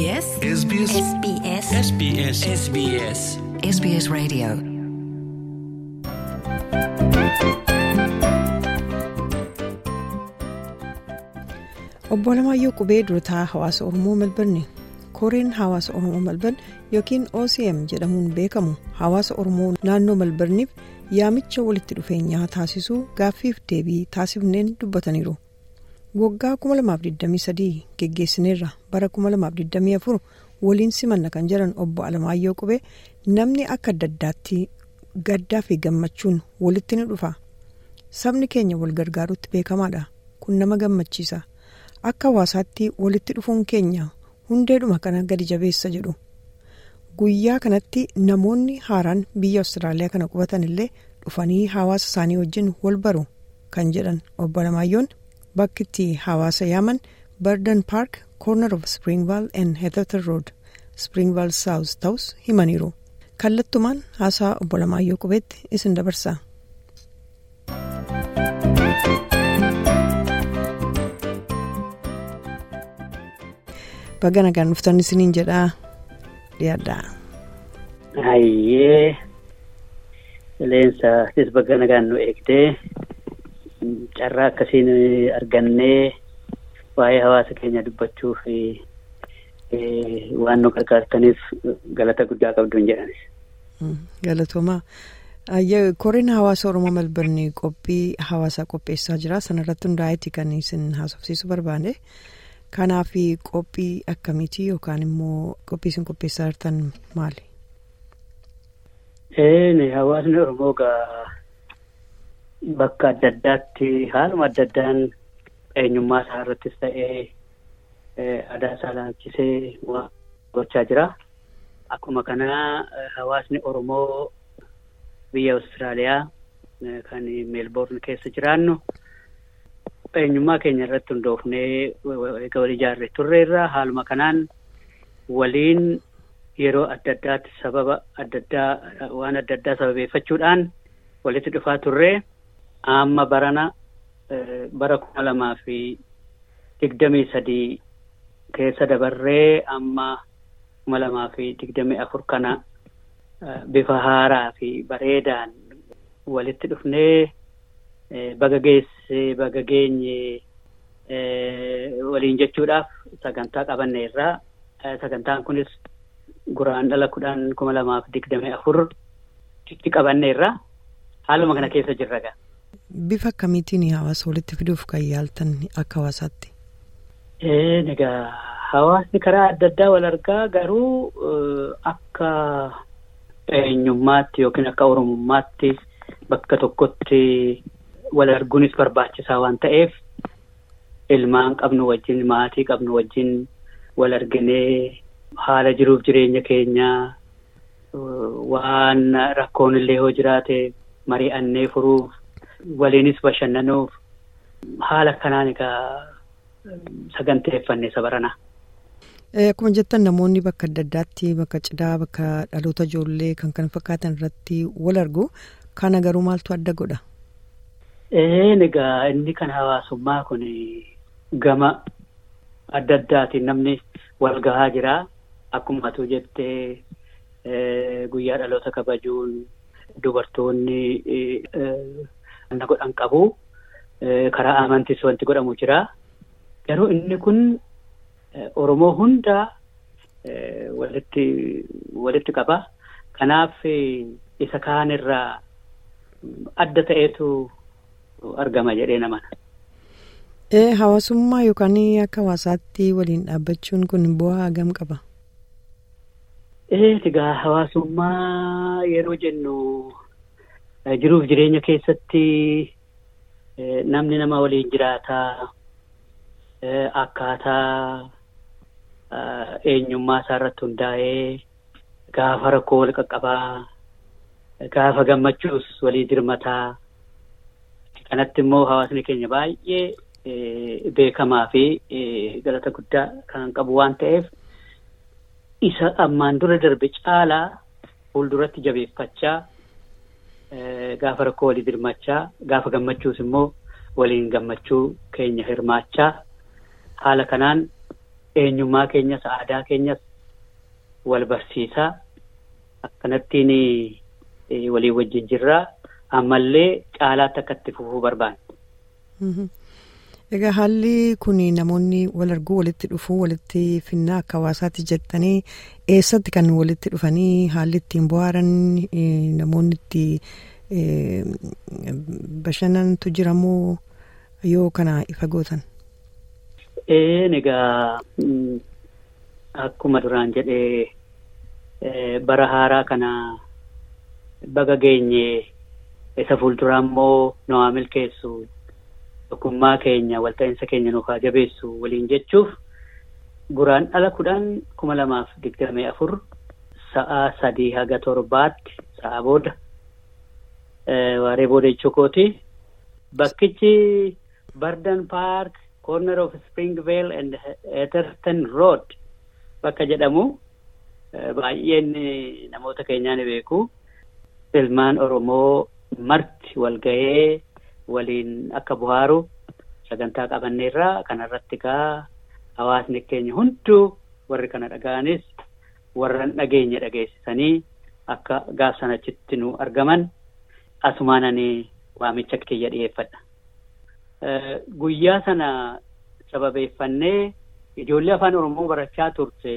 SBS? SBS. SBS. SBS. SBS. SBS Radio. Obbo Alamaayyoo Qubee Durotaa Hawaasa Oromoo Melbourne Koreen Hawaasa Oromoo Melbourne yookiin OCM jedhamuun beekamu hawaasa Oromoo naannoo Melbourneef yaamicha walitti dhufeenyaa taasisuu gaaffiif deebii taasifneen dubbataniiru. Waggaa 2023 geggeessineerra bara 2024 waliin simanna kan jedhan obbo Alamaayyoo Qubee namni akka adda addaatti gaddaa fi gammachuun walitti ni dhufa. Sabni keenya wal gargaaruutti beekamaadha. Kun nama gammachiisa. Akka hawaasaatti walitti dhufuun keenya hundeedhuma kana gadi jabeessa jedhu. Guyyaa kanatti namoonni haaraan biyya Awustiraaliyaa kana qubatan illee dhufanii hawaasa isaanii wajjin wal baru kan jedhan obbo Alamaayyoon bakki itti hawaasa yaaman Burden Park Corner of Springvale and Heatherton Road Springvale South ta'us himaniiru. Kallattumaan haasaa obbo Alamaayyoo Qubeetti isin dabarsa. Baga nagaan dhuftan isiniin jedhaa dhiyaadhaa. Hayyee qilleensa baga nagaan nu eegdee carraa akkasiin argannee waa'ee hawaasa keenya dubbachuu fi waan nu gargaartaniif galata guddaa qabduun jedhanis. Galatoomaa. Koreen hawaasa Oromoo Melbourne qophii hawaasaa qopheessaa jira. Sanarratti hundaa'eeti kan isin haasofsiisuu barbaade. Kanaaf qophii akkamiiti yookaan immoo qophii isin qopheessaa jirtan maali? Hawaasni Oromoo bakka adda addaatti haaluma adda addaan eenyummaa isaa irrattis ta'ee aadaa isaa laalchisee gochaa jira. Akkuma kanaa hawaasni Oromoo biyya Awustiraaliyaa kan meelboorn keessa jiraannu eenyummaa keenya irratti hundoofnee egaa wal ijaarre turreerra haaluma kanaan waliin yeroo adda addaatti sababa adda addaa waan adda addaa sababeeffachuudhaan walitti dhufaa turree amma barana bara kuma lamaa fi digdamii sadii keessa dabarree amma kuma lamaa fi digdamii afur kana bifa haaraa fi bareedaan walitti dhufnee baga geesse baga geenye waliin jechuudhaaf sagantaa qabanne irraa sagantaan kunis guraan dhala kudhan kuma lamaaf digdamii afur qabanne irraa haaluma kana keessa jirra gaa. Bifa akkamiitiin hawaasa walitti fiduuf kan yaaltan akka hawaasaatti? Egaa hawaasni karaa adda addaa wal argaa garuu akka eenyummaatti yookiin akka oromummaatti bakka tokkotti wal arguunis barbaachisaa waan ta'eef ilmaan qabnu wajjin maatii qabnu wajjin wal arginee haala jiruuf jireenya keenyaa waan rakkoon illee yoo jiraate mari'annee furuuf waliinis bashannanuuf haala kanaan egaa saganteeffanne sabarana. Akkuma jettan namoonni bakka adda addaatti bakka cidhaa bakka dhaloota ijoollee kan kana fakkaatan irratti wal argu kana garuu maaltu adda godha? Egaa inni kan hawaasummaa kun gama adda addaatiin namni wal gahaa jira. Akkuma atu jettee guyyaa dhaloota kabajuun dubartoonni wanna godhan qabu. Karaa amantiis wanti godhamu jira. Garuu inni kun Oromoo hunda walitti walitti qaba. Kanaaf isa kaan irraa adda ta'eetu argama jedhee namana. Hawaasummaa yookaan akka hawaasaatti waliin dhaabbachuun kun bu'aa hagam qaba? Egaa hawaasummaa yeroo jennu jiruuf jireenya keessatti namni nama waliin jiraataa akkaataa eenyummaa isaa irratti hundaa'ee gaafa rakkoo wal qaqqabaa gaafa gammachuus walii dirmataa kanatti immoo hawaasni keenya baay'ee beekamaa fi galata guddaa kan qabu waan ta'eef isa ammaan dura darbe caalaa fuulduratti jabeeffachaa gaafa rakkoo walii dirmachaa gaafa gammachuus immoo waliin gammachuu keenya hirmaachaa. Haala kanaan eenyummaa keenyas aadaa keenyas wal barsiisaa. Akkanattiin walii wajjin jirraa. Ammallee caalaatti akka itti fufuu barbaanna. Egaa haalli kun namoonni wal arguu walitti dhufuu walitti finnaa akka hawaasaatti jettanii eessatti kan walitti dhufanii haalli ittiin bohaaran namoonni itti bashannantu jiramoo yoo kana ifa gootan. Egaa akkuma duraan jedhee bara haaraa kana baga geenye isa fuulduraa immoo nu milkeessu. Tokkummaa keenya walta'iinsa keenya nuuf haa jabeessu waliin jechuuf guraandhala kudhan kuma lamaaf digdamii afur sa'a sadii haga torbaatti sa'a booda waaree booda jechuu kooti. Bakkichi Bardan Park corner of Springvale and Etherton Road bakka jedhamu baay'een namoota keenyaa ni beeku. Ilmaan Oromoo marti wal ga'ee. Waliin akka buhaaru sagantaa qabanneerraa kanarratti kaa hawaasni keenya hunduu warri kana dhaga'anis warran dhageenya dhageessisanii akka gaaf sanachitti nu argaman asumaananii waamicha kiyya dhiyeeffadha. Guyyaa sana sababeeffannee ijoollee afaan Oromoo barachaa turte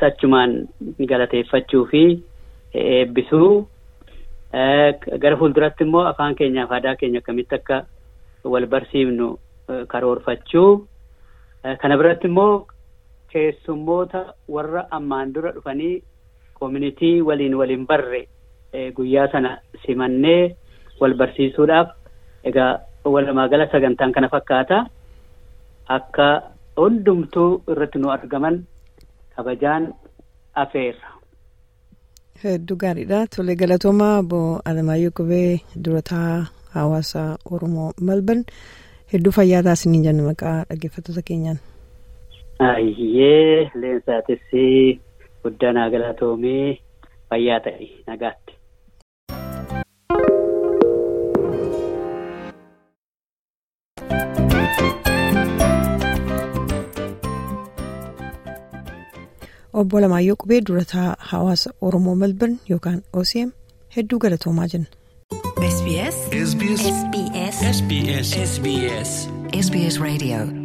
sachumaan galateeffachuu fi eebbisuu. Gara fuulduratti immoo afaan keenyaaf aadaa keenya akkamitti akka wal barsiifnu karoorfachuu. Kana biratti immoo keessummoota warra ammaan dura dhufanii koominitii waliin waliin barre guyyaa sana simannee wal barsiisuudhaaf egaa walumaa gala sagantaan kana fakkaata. Akka hundumtuu irratti nu argaman kabajaan afeerra. Hedduu gaariidha. Tole galatoomaa obbo Alamaayyoo Qubee durataa hawaasa Oromoo Malban hedduu fayyaa taasisanii jenna maqaa dhaggeeffattoota keenyaan. Ayyee leensaatis guddaa galatoomee fayyaa ta'e nagaatti. Obbo Alamaayyoo Qubee durataa hawaasa Oromoo Malban yookaan OCM hedduu galatoomaa jenna. SBS. SBS. SBS. SBS. SBS. SBS Radio.